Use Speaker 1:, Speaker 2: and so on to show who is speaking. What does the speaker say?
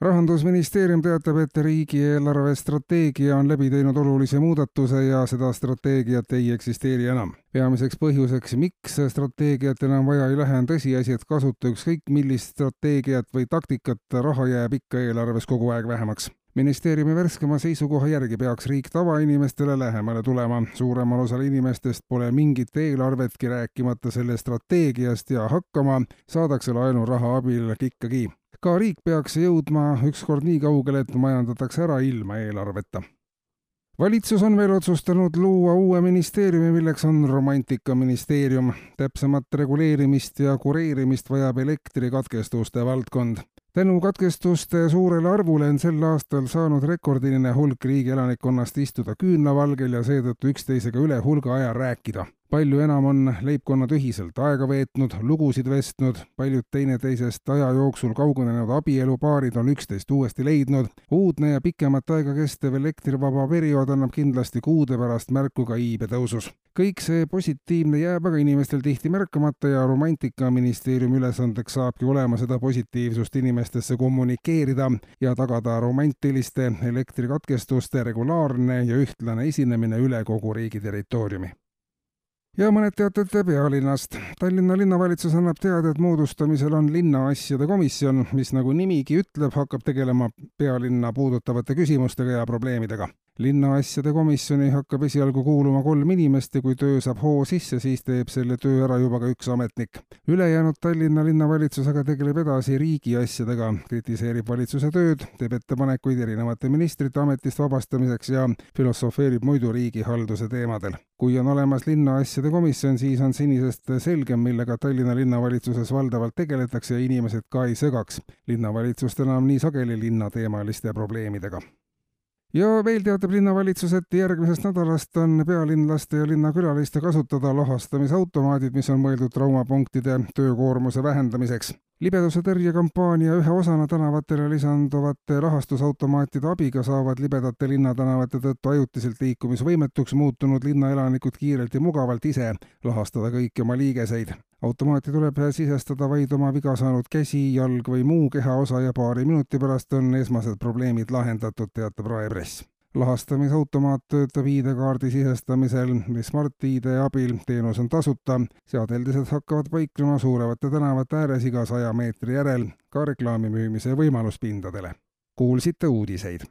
Speaker 1: rahandusministeerium teatab, et riigieelarve strateegia on läbi teinud olulise muudatuse ja seda strateegiat ei eksisteeri enam. peamiseks põhjuseks, miks strateegiat enam vaja ei lähe, on tõsiasi, et kasuta ükskõik millist strateegiat või taktikat, raha jääb ikka eelarves kogu aeg vähemaks ministeeriumi värskema seisukoha järgi peaks riik tavainimestele lähemale tulema. suuremal osal inimestest pole mingit eelarvetki, rääkimata sellest strateegiast ja hakkama saadakse laenuraha abil ikkagi ka riik peaks jõudma ükskord nii kaugele, et majandatakse ära ilma eelarveta. valitsus on veel otsustanud luua uue ministeeriumi, milleks on romantikaministeerium. täpsemat reguleerimist ja kureerimist vajab elektrikatkestuste valdkond tänu katkestuste suurele arvule on sel aastal saanud rekordiline hulk riigi elanikkonnast istuda küünlavalgel ja seetõttu üksteisega üle hulga aja rääkida palju enam on leibkonnad ühiselt aega veetnud, lugusid vestnud, paljud teineteisest aja jooksul kaugenenud abielupaarid on üksteist uuesti leidnud. uudne ja pikemat aega kestev elektrivaba periood annab kindlasti kuude pärast märku ka iibe tõusus. kõik see positiivne jääb aga inimestel tihti märkamata ja Romantikaministeeriumi ülesandeks saabki olema seda positiivsust inimestesse kommunikeerida ja tagada romantiliste elektrikatkestuste regulaarne ja ühtlane esinemine üle kogu riigi territooriumi ja mõned teated pealinnast. Tallinna linnavalitsus annab teada, et moodustamisel on linnaasjade komisjon, mis nagu nimigi ütleb, hakkab tegelema pealinna puudutavate küsimustega ja probleemidega linnaasjade komisjoni hakkab esialgu kuuluma kolm inimest ja kui töö saab hoo sisse, siis teeb selle töö ära juba ka üks ametnik. ülejäänud Tallinna linnavalitsus aga tegeleb edasi riigiasjadega, kritiseerib valitsuse tööd, teeb ettepanekuid erinevate ministrite ametist vabastamiseks ja filosofeerib muidu riigihalduse teemadel. kui on olemas linnaasjade komisjon, siis on senisest selgem, millega Tallinna linnavalitsuses valdavalt tegeletakse ja inimesed ka ei segaks linnavalitsust enam nii sageli linnateemaliste probleemidega ja veel teatab linnavalitsus, et järgmisest nädalast on pealinlaste ja linnakülaliste kasutada lahastamisautomaadid, mis on mõeldud traumapunktide töökoormuse vähendamiseks libeduse tõrjekampaania ühe osana tänavatele lisanduvate rahastusautomaatide abiga saavad libedate linnatänavate tõttu ajutiselt liikumisvõimetuks muutunud linnaelanikud kiirelt ja mugavalt ise lahastada kõiki oma liigeseid. Automaati tuleb sisestada vaid oma viga saanud käsi, jalg või muu kehaosa ja paari minuti pärast on esmased probleemid lahendatud, teatab Raepress lahastamisautomaat töötab ID-kaardi sisestamisel või Smart-ID abil, teenus on tasuta, seadeldised hakkavad paiknema suuremate tänavate ääres iga saja meetri järel, ka reklaami müümise võimalus pindadele. kuulsite uudiseid